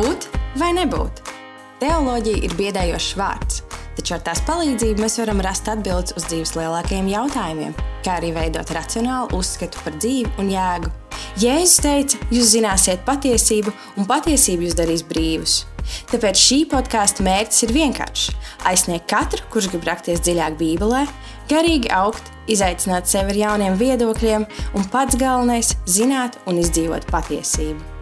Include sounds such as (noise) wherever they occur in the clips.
būt vai nebūt? Teoloģija ir biedējošs vārds, taču ar tās palīdzību mēs varam rast atbildes uz dzīves lielākajiem jautājumiem, kā arī veidot racionālu uzskatu par dzīvi un jēgu. Jēzus teica, jūs zināsiet patiesību, un patiesība jūs darīs brīvus. Tāpēc šī podkāstu mērķis ir vienkāršs - aizsniegt katru, kurš grib rakties dziļāk Bībelē, garīgi augt, izaicināt sevi ar jauniem viedokļiem, un pats galvenais - zināt un izdzīvot patiesību.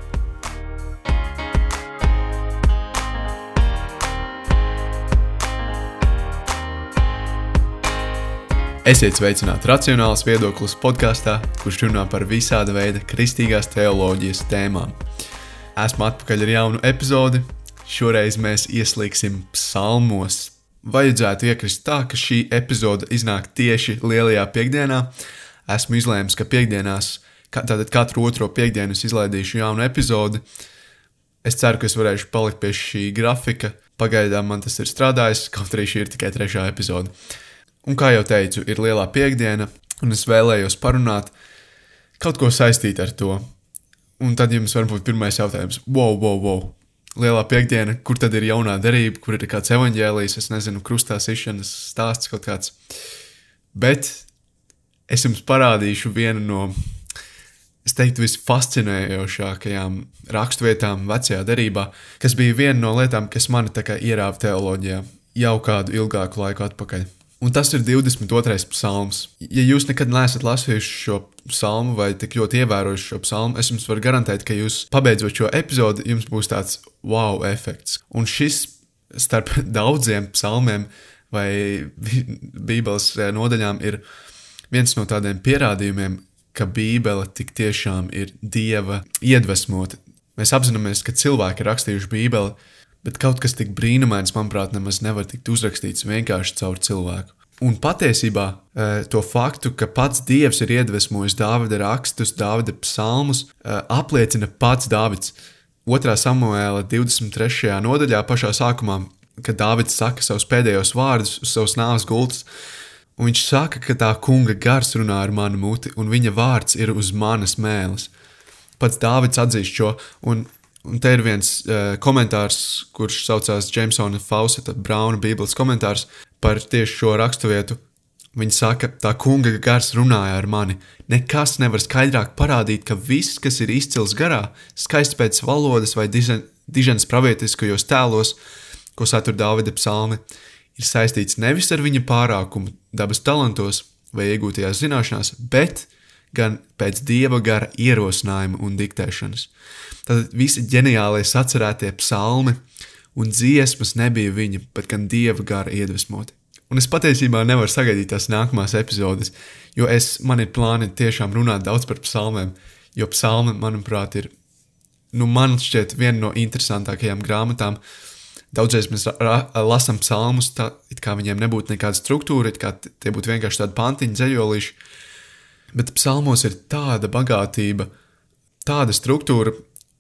Esiet sveicināti Racionāls viedoklis podkāstā, kurš runā par visāda veida kristīgās teoloģijas tēmām. Esmu atpakaļ ar jaunu epizodi. Šoreiz mēs ieslīgsim psalmos. Vajadzētu iekrist tā, ka šī epizode iznāk tieši lielajā piekdienā. Esmu izlēmis, ka piekdienās, tātad katru otro piekdienu izlaidīšu jaunu epizodi. Es ceru, ka es varēšu palikt pie šī grafika. Pagaidām man tas ir strādājis, kaut arī šī ir tikai trešā epizode. Un kā jau teicu, ir lielā piekdiena, un es vēlējos parunāt kaut ko saistīt ar to. Un tad jums var būt pirmais jautājums, wow, wow, wow. Lielā piekdiena, kur tad ir jaunā derība, kur ir kāds evaņģēlijs, es nezinu, krustā sišanas stāsts kaut kāds. Bet es jums parādīšu vienu no, es teiktu, visfascinējošākajām raksturvietām vecajā derībā, kas bija viena no lietām, kas mani ierāva teoloģijā jau kādu ilgāku laiku atpakaļ. Un tas ir 22. psalms. Ja jūs nekad neesat lasījuši šo psalmu vai tik ļoti ievērojuši šo psalmu, es jums varu garantēt, ka jūs pabeidzot šo epizodi, jums būs tāds wow efekts. Un šis starp (laughs) daudziem psalmiem vai Bībeles nodaļām ir viens no tādiem pierādījumiem, ka Bībele tik tiešām ir Dieva iedvesmota. Mēs apzināmies, ka cilvēki ir rakstījuši Bībeli bet kaut kas tik brīnumains, manuprāt, nemaz nevar tikt uzrakstīts vienkārši caur cilvēku. Un patiesībā e, to faktu, ka pats Dievs ir iedvesmojis Dāvida rakstus, Dāvida psalmus, e, apliecina pats Dāvids. 2. samuēlā 23. nodaļā, pašā sākumā, kad Dāvids saka savus pēdējos vārdus uz savas nāves gultas, un viņš saka, ka tā kunga gars runā ar manu muti, un viņa vārds ir uz manas mēles. Pats Dāvids atzīst šo, un Un te ir viens uh, komentārs, kurš saucās Jamesona Fauseta Brauna Bībeles komentārs par tieši šo raksturvietu. Viņa saka, tā kunga gars runāja ar mani. Nekas nevar skaidrāk parādīt, ka viss, kas ir izcils garā, skaists pēc valodas vai diženas pravietiskajos tēlos, ko satur Dāvida psalmi, ir saistīts nevis ar viņa pārākumu dabas talantos vai iegūtajās zināšanās, bet gan pēc dieva gara ierosinājuma un diktēšanas. Tad visi ģeniālie sacerētie psalmi un dziesmas nebija viņa, bet gan dieva gara iedvesmoti. Un es patiesībā nevaru sagaidīt tās nākamās epizodes, jo es, man ir plāni tiešām runāt daudz par psalmiem, jo psalmi, manuprāt, ir, nu, man šķiet, viena no interesantākajām grāmatām. Daudzreiz mēs lasām psalmus, tā it kā viņiem nebūtu nekāda struktūra, it kā tie būtu vienkārši tādi pantiņi, zeļolīši, bet psalmos ir tāda bagātība, tāda struktūra,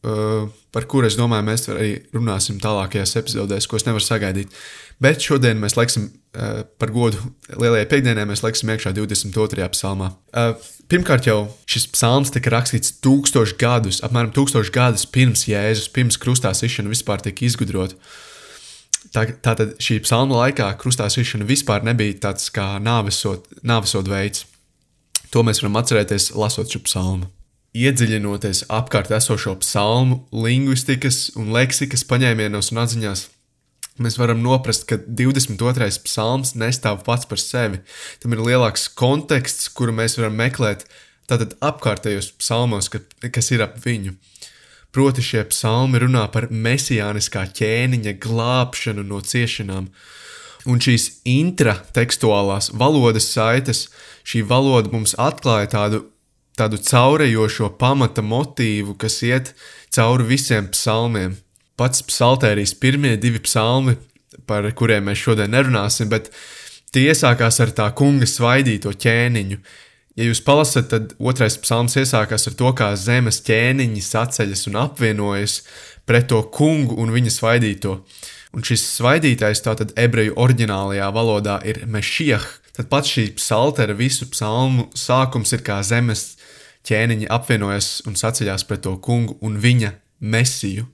par kuru es domāju, mēs arī runāsim tālākajās epizodēs, ko es nevaru sagaidīt. Bet šodien mēs liksim uh, par godu lielajai piekdienai, mēs liksim iekšā 22. psalmā. Uh, pirmkārt, jau šis psalms tika rakstīts tūkstošus gadus, apmēram tūkstošus gadus pirms Jēzus, pirms krustā sišana vispār tika izgudrota. Tā, tātad šī psalma laikā krustā sišana vispār nebija tāds kā nāvesot, nāvesot veids. To mēs varam atcerēties, lasot šo psalmu. Iedziļinoties apkārt esošo psalmu, lingvistikas un leksikas paņēmienos un atziņās, mēs varam noprast, ka 22. psalms nestāv pats par sevi. Tam ir lielāks konteksts, kuru mēs varam meklēt tātad apkārtējos psalmos, ka, kas ir ap viņu. Proti šie psalmi runā par mesijāniskā ķēniņa glābšanu no ciešanām. Un šīs intratekstuālās valodas saites, šī valoda mums atklāja tādu tādu caurējošo pamata motīvu, kas iet cauri visiem psalmiem. Pats psaltērijas pirmie divi psalmi, par kuriem mēs šodien nerunāsim, bet tie iesākās ar tā kunga svaidīto ķēniņu. Ja jūs palasat, tad otrais psalms iesākās ar to, kā zemes ķēniņi sacēļas un apvienojas pret to kungu un viņa svaidīto. Un šis svaidītais, tātad ebreju oriģinālajā valodā, ir mešiah. Tad pats šī psaltera visu psalmu sākums ir kā zemes ķēniņi apvienojas un saceļās pret to kungu un viņa mesiju.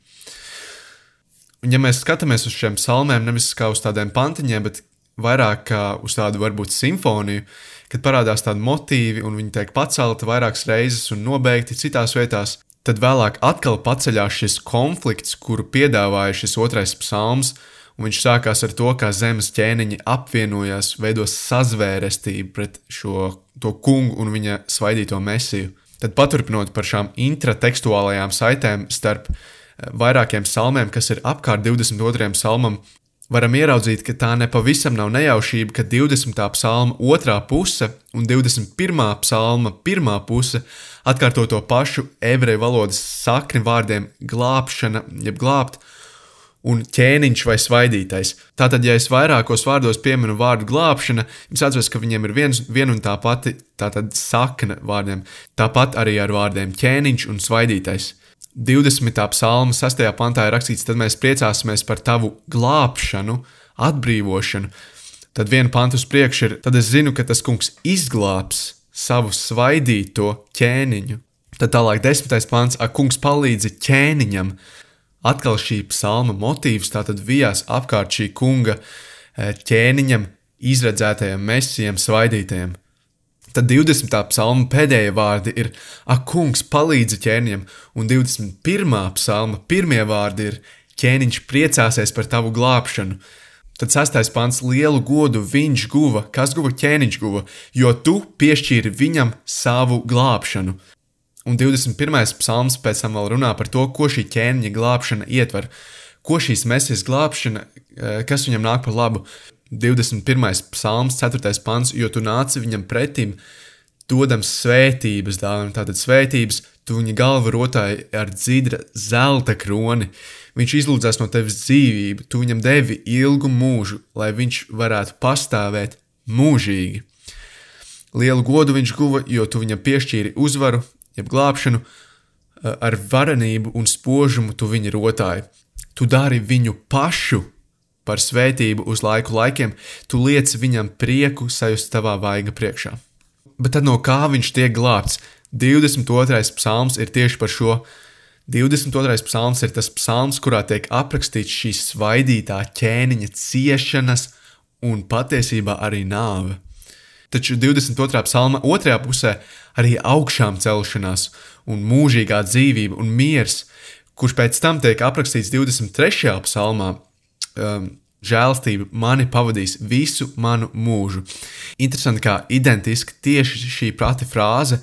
Un, ja mēs skatāmies uz šiem psalmiem, nevis kā uz tādiem pantiņiem, bet vairāk kā uz tādu varbūt simfoniju, kad parādās tādi motīvi un viņi tiek pacelti vairākas reizes un nobeigti citās vietās, tad vēlāk atkal paceļās šis konflikts, kuru piedāvāja šis otrais psalms, un viņš sākās ar to, kā zemes ķēniņi apvienojās, veidos sazvērestību pret šo kungu un viņa svaidīto mesiju. Tad paturpinot par šām intratekstuālajām saitēm starp eh, vairākiem psalmiem, kas ir apkārt 22. psalmam, varam ieraudzīt, ka tā nepavisam nav nejaušība, ka 20. psalma otrā puse un 21. psalma pirmā puse atkārto to pašu ebreju valodas sakni vārdiem glābšana, jeb glābt, un ķēniņš vai svaidītais. Tātad, ja es vairākos vārdos pieminu vārdu glābšana, jums atceros, ka viņiem ir viens, viena un tā pati tātad sakna vārdiem. Tāpat arī ar vārdiem ķēniņš un svaidītais. 20. psalma 6. pantā ir rakstīts, tad mēs priecāsimies par tavu glābšanu, atbrīvošanu. Tad viena panta uz priekšu ir, tad es zinu, ka tas kungs izglābs savu svaidīto ķēniņu. Tad tālāk, desmitais pāns, ak, kungs palīdzi ķēniņam, atkal šī psalma motīvs tātad vijās apkārt šī kunga eh, ķēniņam, izredzētajam mesijam, svaidītajam. Tad 20. psalma pēdējie vārdi ir: Ak, kungs, palīdzi ķēniņam, un 21. psalma pirmie vārdi ir: ķēniņš priecāsies par tavu glābšanu. Tad sastais pants lielu godu viņš guva, kas guva ķēniņš guva, jo tu piešķīri viņam savu glābšanu. Un 21. psalms pēc tam vēl runā par to, ko šī ķēniņa glābšana ietver, ko šīs mesijas glābšana, eh, kas viņam nāk par labu. 21. psalms, 4. pants, jo tu nāci viņam pretim, dodams svētības dāvana, tātad svētības, tu viņa galvu rotāji ar dzidra zelta kroni. Viņš izlūdzās no tevis dzīvību, tu viņam devi ilgu mūžu, lai viņš varētu pastāvēt mūžīgi. Lielu godu viņš guva, jo tu viņam piešķīri uzvaru, jeb glābšanu, eh, ar varenību un spožumu tu viņu rotāji. Tu dari viņu pašu par svētību uz laiku laikiem, tu liec viņam prieku sajust tavā vaiga priekšā. Bet tad no kā viņš tiek glābts? 22. psalms ir tieši par šo. 22. psalms ir tas psalms, kurā tiek aprakstīts šīs svaidītā ķēniņa ciešanas un patiesībā arī nāve. Taču 22. psalma otrajā pusē arī augšām celšanās un mūžīgā dzīvība un miers, kurš pēc tam tiek aprakstīts 23. psalmā. Um, Žēlastība mani pavadīs visu manu mūžu. Interesanti, kā identiski tieši šī prati frāze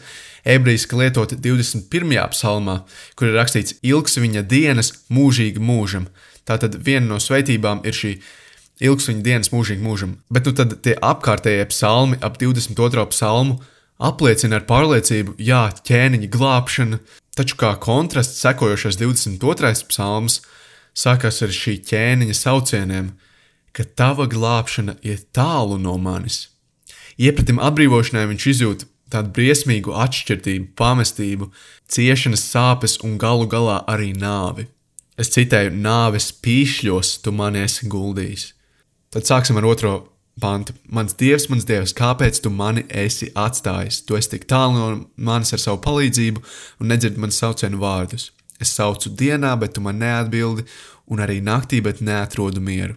ebrejiski lietota 21. psalmā, kur ir rakstīts: Ilgs viņa dienas mūžīgi mūžam. Tātad viena no svētībām ir šī ilgs viņa dienas mūžīgi mūžam. Bet nu tad tie apkārtējie psalmi ap 22. psalmu apliecina ar pārliecību, jā, ķēniņa glābšana, taču kā kontrasts sekojošais 22. psalms sākās ar šī ķēniņa saucieniem, ka tava glābšana ir tālu no manis. Iepratim atbrīvošanai viņš izjūt tādu briesmīgu atšķirtību, pamestību, ciešanas sāpes un galu galā arī nāvi. Es citēju, nāves pīšļos tu mani esi guldījis. Tad sāksim ar otro pantu. Mans dievs, mans dievs, kāpēc tu mani esi atstājis? Tu esi tik tālu no manis ar savu palīdzību un nedzirdi man saucienu vārdus. Es saucu dienā, bet tu man neatbildi, un arī naktī, bet neatrodu mieru.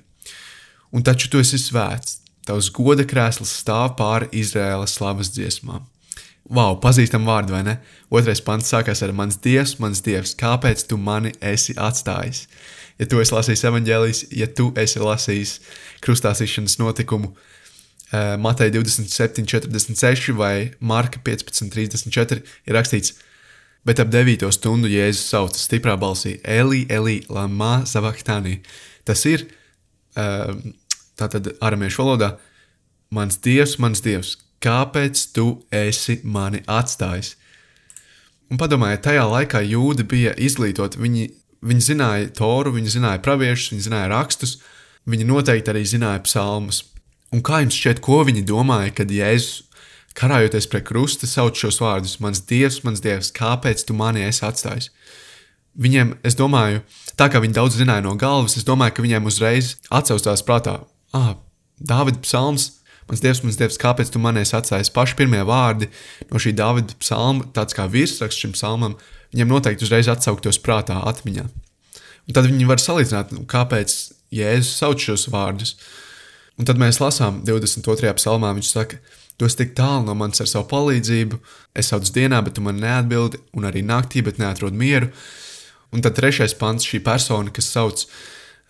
Un taču tu esi svēts. Tavs goda krēsls stāv pāri Izraēlas slavas dziesmām. Wow, pazīstam vārdu, vai ne? Otrais pants sākās ar mans dievs, mans dievs, kāpēc tu mani esi atstājis? ja tu esi lasījis evanģēlijas, ja tu esi lasījis krustāsīšanas notikumu uh, Matei 27, 46 vai Marka 15, 34, ir rakstīts, bet ap 9 stundu Jēzus sauca stiprā balsī: Eli, Eli, Lama, Zavaktāni. Tas ir uh, tātad aramiešu valodā: Mans dievs, mans dievs, kāpēc tu esi mani atstājis? Un padomājiet, tajā laikā jūdi bija izglītoti, viņi Viņi zināja toru, viņi zināja praviešus, viņi zināja rakstus, viņi noteikti arī zināja psalmus. Un kā jums šķiet, ko viņi domāja, kad Jēzus karājoties pie krusta sauc šos vārdus: Mans dievs, mans dievs, kāpēc tu mani esi atstājis? Viņiem, es domāju, tā kā viņi daudz zināja no galvas, es domāju, ka viņiem uzreiz atsaustās prātā, ah, Dāvida psalms, mans dievs, mans dievs, kāpēc tu mani esi atstājis? Paši pirmie vārdi no šī Dāvida psalma, tāds kā virsraksts šim psalmam, viņam noteikti uzreiz atsauktos prātā, atmiņā. Un tad viņi var salīdzināt, nu, kāpēc Jēzus sauc šos vārdus. Un tad mēs lasām 22. psalmā, viņš saka, Tu esi tik tālu no manis ar savu palīdzību, es saucu dienā, bet tu man neatbildi, un arī naktī, bet neatrod mieru. Un tad trešais pants, šī persona, kas sauc,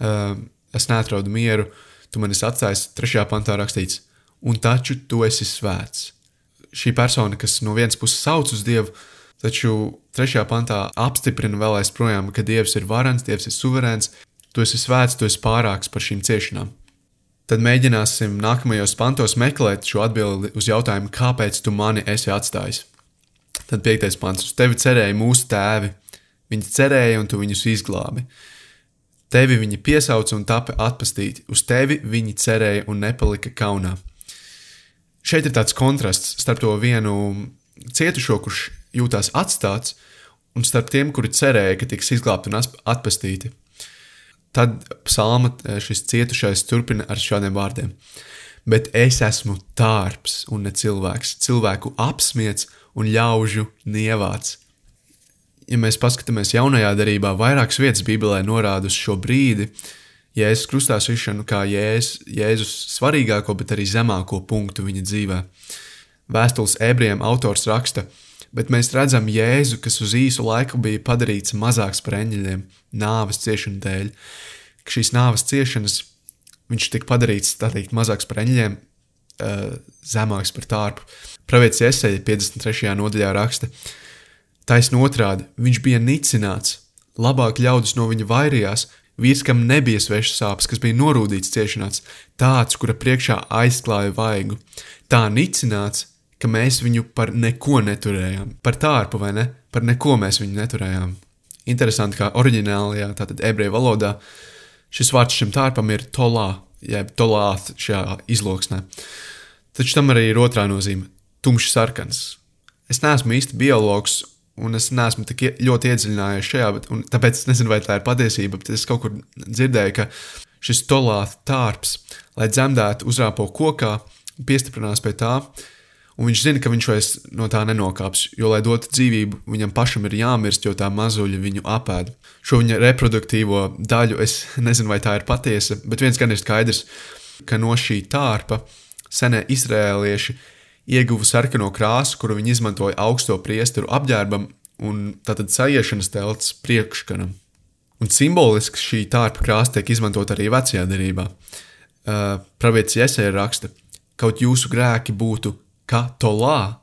uh, es neatrodu mieru, tu man esi atstājis, trešajā pantā rakstīts, un taču tu esi svēts. Šī persona, kas no vienas puses sauc uz Dievu, taču trešajā pantā apstiprina vēl aizprojām, ka Dievs ir varants, Dievs ir suverēns, tu esi svēts, tu esi pārāks par šīm ciešanām. Tad mēģināsim nākamajos pantos meklēt šo atbildi uz jautājumu, kāpēc tu mani esi atstājis. Tad piektais pants. Uz tevi cerēja mūsu tēvi. Viņi cerēja, un tu viņus izglābi. Tevi viņi piesauca un tapa atpestīti. Uz tevi viņi cerēja un nepalika kaunā. Šeit ir tāds kontrasts starp to vienu cietušo, kurš jūtās atstāts, un starp tiem, kuri cerēja, ka tiks izglābti un atpestīti. Tad psalma eh, šis cietušais turpina ar šādiem vārdiem: Bet es esmu tārps un ne cilvēks, cilvēku apspiesti un ļaužu nievāts. Ja mēs paskatāmies jaunajā darbā, vairākas vietas Bībelē norāda uz šo brīdi, Jēzus krustā sišanu kā Jēzus, Jēzus svarīgāko, bet arī zemāko punktu viņa dzīvē. Vēstules ebrejiem autors raksta, bet mēs redzam Jēzu, kas uz īsu laiku bija padarīts mazāks par eņģeļiem, nāves ciešanu dēļ, šīs nāves ciešanas viņš tika padarīts teikt, mazāks par eņģeļiem, uh, zemāks par tārpu. Pravietis Eseja 53. nodaļā raksta: Taisn otrādi, viņš bija nicināts, labāk ļaudis no viņa vairījās, vīrs, kam nebija svešas sāpes, kas bija norūdīts ciešanās, tāds, kura priekšā aizklāja vaigu, tā nicināts, ka mēs viņu par neko neturējām. Par tārpu vai ne? Par neko mēs viņu neturējām. Interesanti, kā oriģinālajā, tātad ebreju valodā, šis vārds šim tārpam ir tolā, jeb tolāt šajā izloksnē. Taču tam arī ir otrā nozīme - tumšs sarkans. Es neesmu īsti biologs, un es neesmu tik ļoti iedziļinājies šajā, bet, tāpēc es nezinu, vai tā ir patiesība, bet es kaut kur dzirdēju, ka šis tolāta tārps, lai dzemdētu, uzrāpo kokā, piestiprinās pie tā, un viņš zina, ka viņš vairs no tā nenokāps, jo, lai dotu dzīvību, viņam pašam ir jāmirst, jo tā mazuļa viņu apēd. Šo viņa reproduktīvo daļu es (laughs) nezinu, vai tā ir patiesa, bet viens gan ir skaidrs, ka no šī tārpa senie izrēlieši ieguva sarkano krāsu, kuru viņi izmantoja augsto priesteru apģērbam un tātad sajiešanas telts priekškanam. Un simboliski šī tārpa krāsa tiek izmantota arī vecajā derībā. Uh, Pravietis Jēzus raksta, kaut jūsu grēki būtu katolā,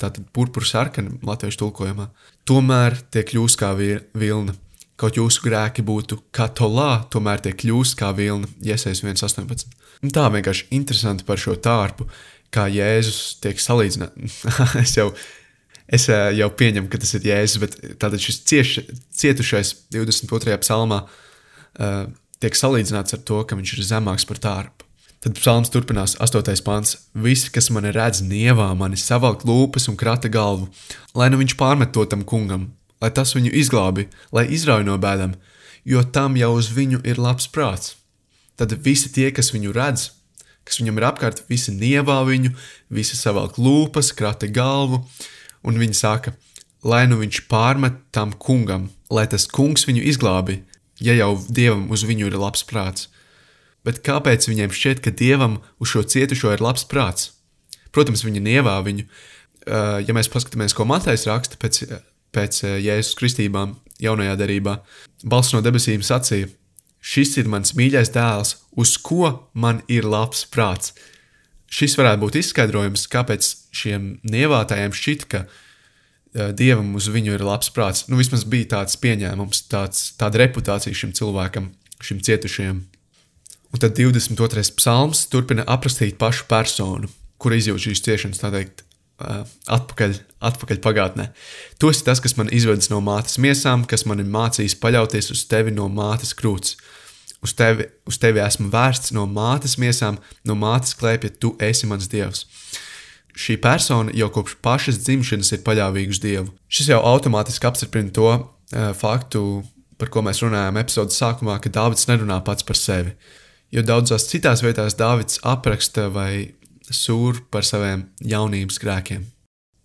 tātad purpura sarkana latviešu tulkojumā, tomēr tie kļūst kā vilna. Kaut jūsu grēki būtu katolā, tomēr tie kļūst kā vilna, iesaistīt 1,18. Tā vienkārši interesanti par šo tārpu, kā Jēzus tiek salīdzināts. (laughs) es jau, es eh, jau pieņemu, ka tas ir Jēzus, bet tātad šis cieš, cietušais 22. psalmā uh, tiek salīdzināts ar to, ka viņš ir zemāks par tārpu. Tad psalms turpinās 8. pāns. Visi, kas mani redz, nievā mani savalk lūpas un krata galvu, lai nu viņš pārmet to tam kungam, lai tas viņu izglābi, lai izrauj no bēdām, jo tam jau uz viņu ir labs prāts. Tad visi tie, kas viņu redz, kas viņam ir apkārt, visi nievā viņu, visi savalk lūpas, krata galvu, un viņi saka, lai nu viņš pārmet tam kungam, lai tas kungs viņu izglābi, ja jau dievam uz viņu ir labs prāts bet kāpēc viņiem šķiet, ka dievam uz šo cietušo ir labs prāts? Protams, viņa nievā viņu. Uh, ja mēs paskatāmies, ko Matejs raksta pēc, pēc uh, Jēzus kristībām, jaunajā darbā, balss no debesīm sacīja: Šis ir mans mīļais dēls, uz ko man ir labs prāts. Šis varētu būt izskaidrojums, kāpēc šiem nievātājiem šķita, ka uh, dievam uz viņu ir labs prāts. Nu, vismaz bija tāds pieņēmums, tāds, tāda reputācija šim cilvēkam, šim cietušajam. Un tad 22. psalms turpina aprakstīt pašu personu, kur izjūt šīs ciešanas, tā teikt, atpakaļ, atpakaļ pagātnē. Tu esi tas, kas man izvedis no mātes miesām, kas man ir mācījis paļauties uz tevi no mātes krūts. Uz tevi, uz tevi esmu vērsts no mātes miesām, no mātes klēpja, tu esi mans dievs. Šī persona jau kopš pašas dzimšanas ir paļāvīga uz dievu. Šis jau automātiski apstiprina to uh, faktu, par ko mēs runājām epizodes sākumā, ka Dārvids nerunā pats par sevi. Uh, jo daudzās citās vietās Dāvids apraksta vai sūr par saviem jaunības grēkiem.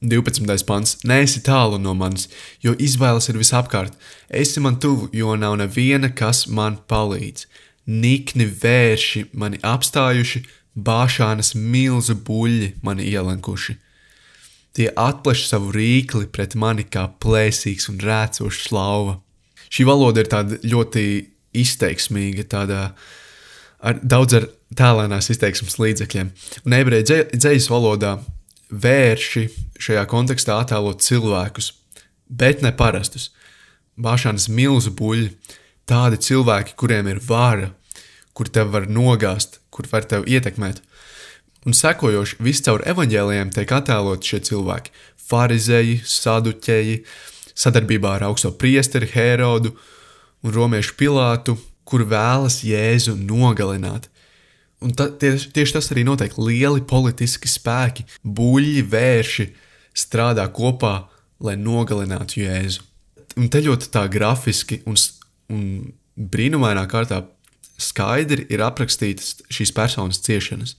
12. pants. Nēsi tālu no manis, jo izbailes ir visapkārt. Esi man tuvu, jo nav neviena, kas man palīdz. Nikni vērši mani apstājuši, bāšānas milzu buļļi mani ielenkuši. Tie atpleš savu rīkli pret mani kā plēsīgs un rēcošs slauva. Šī valoda ir tāda ļoti izteiksmīga, tāda ar daudz ar tēlēnās izteiksmes līdzekļiem. Un ebreju dzīslu valodā vērši šajā kontekstā attēlo cilvēkus, bet ne parastus. Bāšānas milzu buļļi, tādi cilvēki, kuriem ir vara, kur tev var nogāzt, kur var tevi ietekmēt. Un sekojoši viscaur evaņģēlījiem tiek attēlot šie cilvēki - farizēji, saduķēji, sadarbībā ar augsto priesteri Hērodu un romiešu pilātu, kur vēlas Jēzu nogalināt. Un ta, tieši, tieši tas arī notiek. Lieli politiski spēki, buļļi, vērši strādā kopā, lai nogalinātu Jēzu. Un te ļoti tā grafiski un, un brīnumainā kārtā skaidri ir aprakstītas šīs personas ciešanas.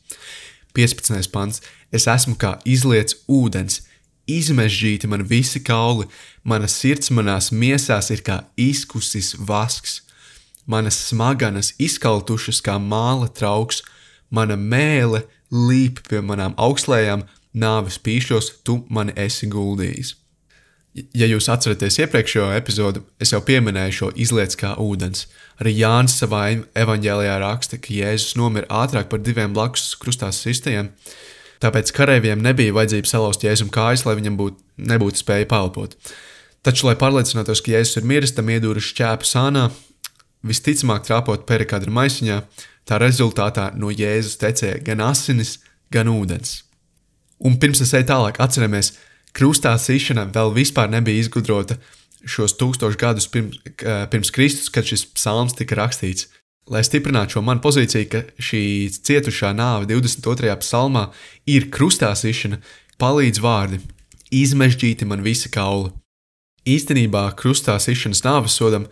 15. pants. Es esmu kā izliets ūdens, izmežģīti man visi kauli, mana sirds manās miesās ir kā izkusis vasks, manas smaganas izkaltušas kā māla trauks, mana mēle līp pie manām augstlējām, nāves pīšos, tu mani esi guldījis. Ja jūs atceraties iepriekšējo epizodu, es jau pieminēju šo izlietu kā ūdens. Arī Jānis savā evanģēlijā raksta, ka Jēzus nomira ātrāk par diviem blakus krustā sistiem, tāpēc kareiviem nebija vajadzība salauzt Jēzum kājas, lai viņam būt, nebūtu spēja palpot. Taču, lai pārliecinātos, ka Jēzus ir miris, tam iedūra šķēpu sānā, visticamāk trāpot perikādra maisiņā, Tā rezultātā no Jēzus tecēja gan asinis, gan ūdens. Un pirms es eju tālāk, atceramies, krustā sišana vēl vispār nebija izgudrota šos tūkstošus gadus pirms, pirms Kristus, kad šis psalms tika rakstīts. Lai stiprinātu šo manu pozīciju, ka šī cietušā nāve 22. psalmā ir krustā sišana, palīdz vārdi: izmežģīti man visi kauli. Īstenībā krustā sišanas nāves sodam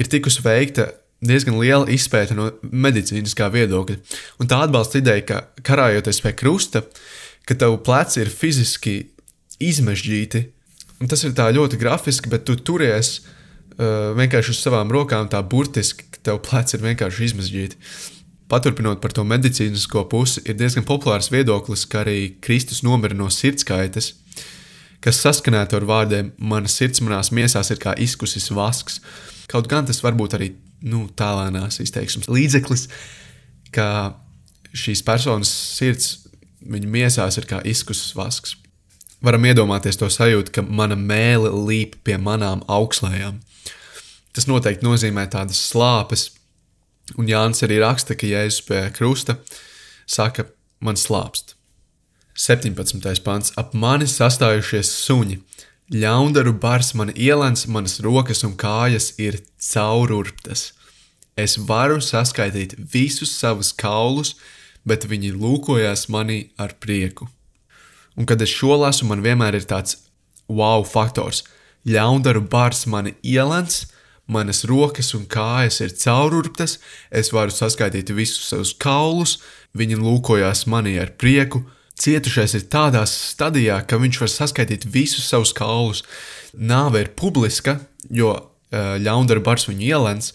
ir tikusi veikta diezgan liela izpēta no medicīniskā viedokļa. Un tā atbalsta ideja, ka karājoties pie krusta, ka tavu pleci ir fiziski izmežģīti. Un tas ir tā ļoti grafiski, bet tu turies uh, vienkārši uz savām rokām, tā burtiski, ka tev pleci ir vienkārši izmežģīti. Paturpinot par to medicīnisko pusi, ir diezgan populārs viedoklis, ka arī Kristus nomira no sirdskaites, kas saskanētu ar vārdiem: Mana sirds manās miesās ir kā izkusis vasks. Kaut gan tas var būt arī nu, tālēnās izteiksmes līdzeklis, ka šīs personas sirds, viņa miesās ir kā izkusis vasks. Varam iedomāties to sajūtu, ka mana mēlē līp pie manām augslējām. Tas noteikti nozīmē tādas slāpes, un Jānis arī raksta, ka Jēzus pie krusta saka, man slāpst. 17. pants ap mani sastājušies suņi, Ļaundaru bars man ielēns, manas rokas un kājas ir caururptas. Es varu saskaitīt visus savus kaulus, bet viņi lūkojās manī ar prieku. Un, kad es šo lasu, man vienmēr ir tāds wow faktors. Ļaundaru bars mani ielēns, manas rokas un kājas ir caururptas, es varu saskaitīt visus savus kaulus, viņi lūkojās manī ar prieku, Cietušais ir tādā stadijā, ka viņš var saskaitīt visus savus kaulus. Nāve ir publiska, jo uh, ļaundara bars viņu ielēns,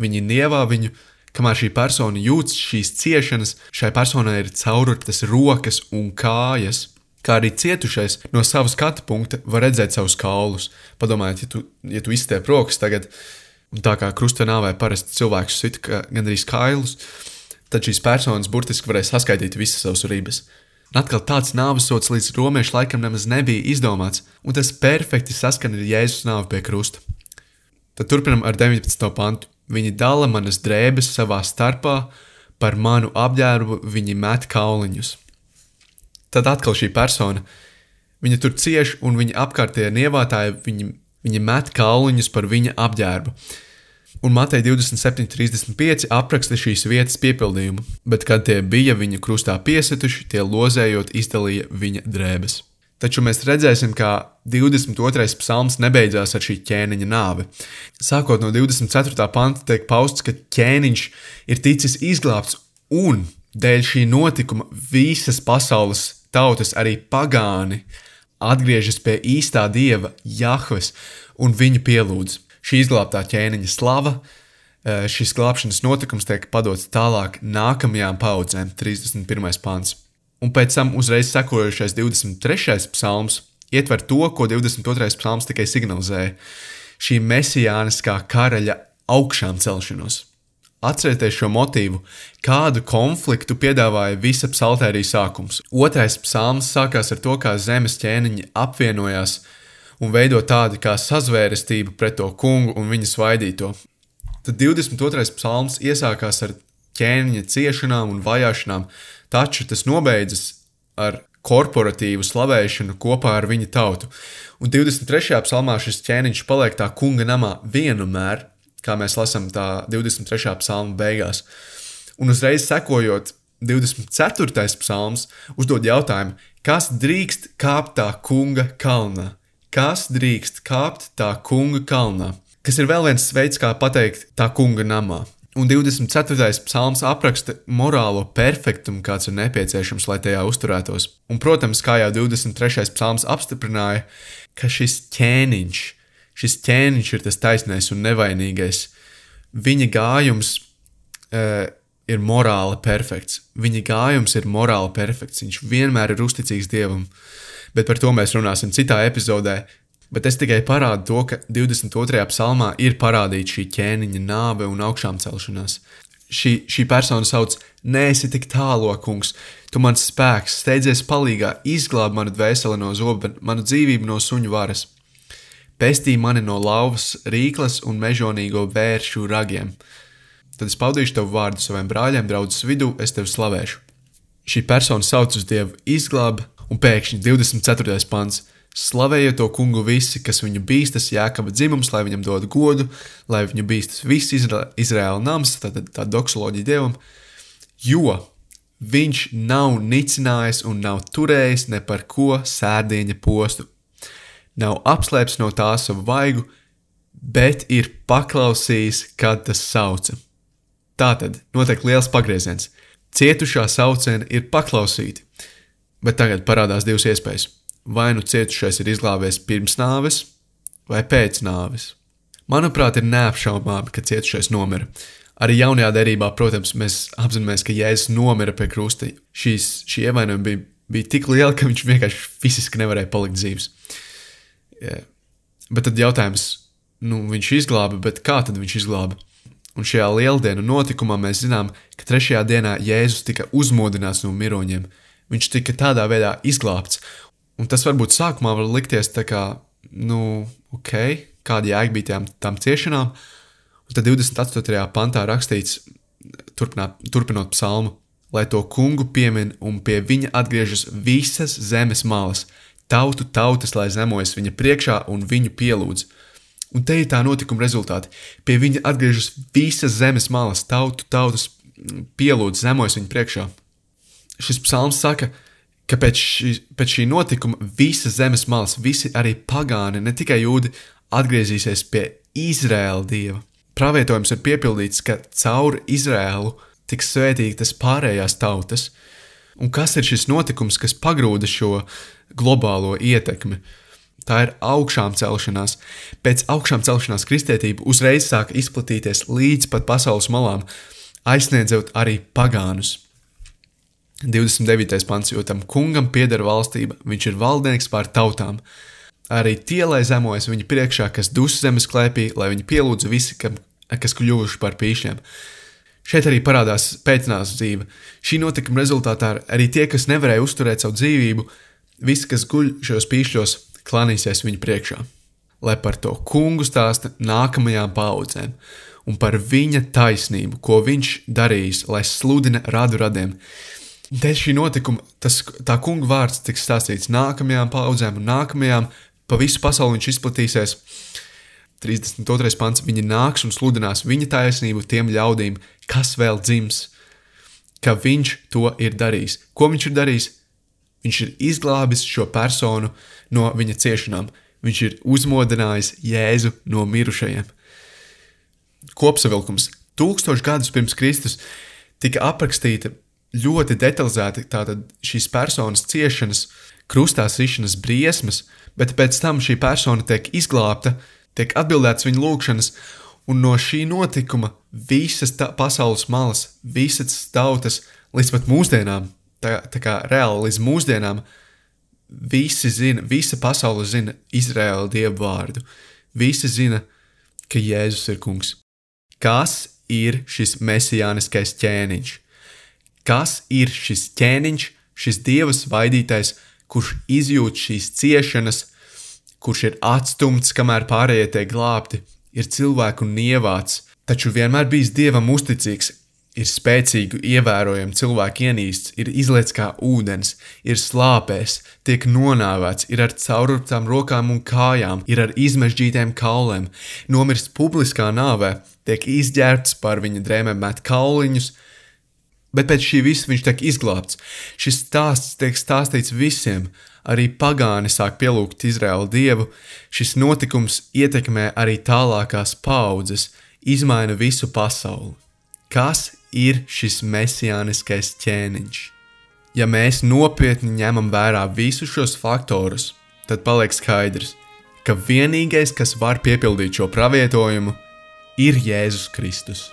viņi nievā viņu. Kamēr šī persona jūt šīs ciešanas, šai personai ir caururtas rokas un kājas. Kā arī cietušais no savas skatu punkta var redzēt savus kaulus. Padomājiet, ja tu, ja tu izstiep rokas tagad, un tā kā krusta nāvē parasti cilvēks sit gandrīz kailus, tad šīs personas burtiski varēs saskaitīt visas savas rības. Atkal tāds nāvesots līdz romiešu laikam nemaz nebija izdomāts, un tas perfekti saskan ar Jēzus nāvi pie krusta. Tad turpinam ar 19. pantu. Viņi dala manas drēbes savā starpā, par manu apģērbu viņi met kauliņus. Tad atkal šī persona, viņa tur cieš, un viņa apkārtējie nievātāji, viņi, viņi met kauliņus par viņa apģērbu un Mateja 27,35 apraksta šīs vietas piepildījumu, bet kad tie bija viņu krustā piesituši, tie lozējot izdalīja viņa drēbes. Taču mēs redzēsim, ka 22. psalms nebeidzās ar šī ķēniņa nāvi. Sākot no 24. panta, tiek pausts, ka ķēniņš ir ticis izglābts, un dēļ šī notikuma visas pasaules tautas, arī pagāni, atgriežas pie īstā dieva, Jahves, un viņu pielūdz. Šī izglābtā ķēniņa slava, eh, šis glābšanas notikums tiek padots tālāk nākamajām paudzēm, 31. pāns. Un pēc tam uzreiz sekojošais 23. psalms ietver to, ko 22. psalms tikai signalizēja - šī mesijāniskā karaļa augšām celšanos. Atcerieties šo motīvu, kādu konfliktu piedāvāja visa psaltērija sākums. Otrais psalms sākās ar to, kā zemes ķēniņi apvienojās un veido tādu kā sazvērestību pret to kungu un viņa svaidīto. Tad 22. psalms iesākās ar ķēniņa ciešanām un vajāšanām, taču tas nobeidzas ar korporatīvu slavēšanu kopā ar viņa tautu. Un 23. psalmā šis ķēniņš paliek tā kunga namā vienmēr, kā mēs lasām tā 23. psalma beigās. Un uzreiz sekojot 24. psalms, uzdod jautājumu, kas drīkst kāpt tā kunga kalnā? Kas drīkst kāpt tā kunga kalnā? Kas ir vēl viens veids, kā pateikt tā kunga namā. Un 24. psalms apraksta morālo perfektumu, kāds ir nepieciešams, lai tajā uzturētos. Un, protams, kā jau 23. psalms apstiprināja, ka šis ķēniņš, šis ķēniņš ir tas taisnais un nevainīgais. Viņa gājums uh, ir morāli perfekts. Viņa gājums ir morāli perfekts. Viņš vienmēr ir uzticīgs Dievam. Bet par to mēs runāsim citā epizodē. Bet es tikai parādu to, ka 22. psalmā ir parādīta šī ķēniņa nāve un augšām celšanās. Šī, šī persona sauc: Nē, esi tik tālu, kungs, tu mans spēks, steidzies palīgā, izglāb manu dvēseli no zoba, manu dzīvību no suņu varas. Pestī mani no lauvas, rīklas un mežonīgo vēršu ragiem. Tad es paudīšu tev vārdu saviem brāļiem, draudzes vidū, es tevi slavēšu. Šī persona sauc uz Dievu izglābi, un pēkšņi 24. pants. Slavējiet to kungu visi, kas viņu bīstas, jēkaba dzimums, lai viņam dod godu, lai viņu bīstas viss Izra Izraēla nams, tad tā doksoloģija dievam, jo viņš nav nicinājis un nav turējis ne par ko sērdiņa postu nav apslēpis no tā savu vaigu, bet ir paklausījis, kad tas sauca. Tātad notiek liels pagrieziens. Cietušā sauciena ir paklausīti, bet tagad parādās divas iespējas. Vai nu cietušais ir izglābies pirms nāves, vai pēc nāves. Manuprāt, ir neapšaubāmi, ka cietušais nomira. Arī jaunajā derībā, protams, mēs apzināmies, ka Jēzus nomira pie krusta. Šīs, šī ievainojuma bija, bija tik liela, ka viņš vienkārši fiziski nevarēja palikt dzīves. Yeah. Bet tad jautājums, nu, viņš izglāba, bet kā tad viņš izglāba? Un šajā lieldienu notikumā mēs zinām, ka trešajā dienā Jēzus tika uzmodināts no miroņiem. Viņš tika tādā veidā izglābts. Un tas varbūt sākumā var likties tā kā, nu, ok, kāda jēga bija tām, tām ciešanām. Un tad 28. pantā rakstīts, turpināt, turpinot psalmu, lai to kungu piemin un pie viņa atgriežas visas zemes malas, Tautu tautas, lai zemojas viņa priekšā un viņu pielūdz. Un te ir tā notikuma rezultāti. Pie viņa atgriežas visas zemes malas, tautu tautas pielūdz, zemojas viņa priekšā. Šis psalms saka, ka pēc šī, pēc šī notikuma visas zemes malas, visi arī pagāni, ne tikai jūdi, atgriezīsies pie Izraēla dieva. Pravietojums ir piepildīts, ka caur Izraēlu tiks svētītas pārējās tautas. Un kas ir šis notikums, kas pagrūda šo globālo ietekmi. Tā ir augšām celšanās. Pēc augšām celšanās kristietība uzreiz sāka izplatīties līdz pat pasaules malām, aizsniedzot arī pagānus. 29. pants, jo tam kungam pieder valstība, viņš ir valdnieks pār tautām. Arī tie, lai zemojas viņa priekšā, kas dus zemes klēpī, lai viņi pielūdz visi, kam, kas kļuvuši par pīšiem. Šeit arī parādās pēcnāvas dzīve. Šī notikuma rezultātā arī tie, kas nevarēja uzturēt savu dzīvību, Visi, kas guļ šajos pīšļos, klanīsies viņu priekšā, lai par to kungu stāsta nākamajām paudzēm un par viņa taisnību, ko viņš darījis, lai sludina radu radiem. Dēļ šī notikuma tas, tā kunga vārds tiks stāstīts nākamajām paudzēm un nākamajām, pa visu pasauli viņš izplatīsies. 32. pants. Viņi nāks un sludinās viņa taisnību tiem ļaudīm, kas vēl dzims, ka viņš to ir darījis. Ko viņš ir darījis? Viņš ir izglābis šo personu no viņa ciešanām. Viņš ir uzmodinājis Jēzu no mirušajiem. Kopsavilkums. Tūkstoši gadus pirms Kristus tika aprakstīta ļoti detalizēti šīs personas ciešanas, krustā sišanas briesmas, bet pēc tam šī persona tiek izglābta, tiek atbildēts viņa lūgšanas, un no šī notikuma visas pasaules malas, visas tautas līdz pat mūsdienām, tā, tā kā reāli līdz mūsdienām, visi zina, visa pasaule zina Izraēla dievu vārdu. Visi zina, ka Jēzus ir kungs. Kas ir šis mesijāniskais ķēniņš? Kas ir šis ķēniņš, šis dieva svaidītais, kurš izjūt šīs ciešanas, kurš ir atstumts, kamēr pārējie tiek glābti, ir cilvēku nievāts, taču vienmēr bijis dievam uzticīgs, ir spēcīgu, ievērojamu cilvēku ienīsts, ir izliets kā ūdens, ir slāpēs, tiek nonāvēts, ir ar caururtām rokām un kājām, ir ar izmežģītiem kauliem, nomirst publiskā nāvē, tiek izģērbts par viņa drēmēm, met kauliņus, bet pēc šī visa viņš tiek izglābts. Šis stāsts tiek stāstīts visiem, arī pagāni sāk pielūgt Izraēlu dievu, šis notikums ietekmē arī tālākās paudzes, izmaina visu pasauli. Kas ir šis mesijāniskais ķēniņš. Ja mēs nopietni ņemam vērā visus šos faktorus, tad paliek skaidrs, ka vienīgais, kas var piepildīt šo pravietojumu, ir Jēzus Kristus.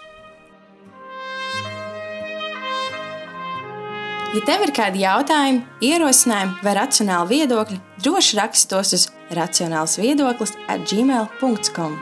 Ja tev ir kādi jautājumi, ierosinājumi vai racionāli viedokļi, droši raksti tos uz racionāls viedoklis at gmail.com.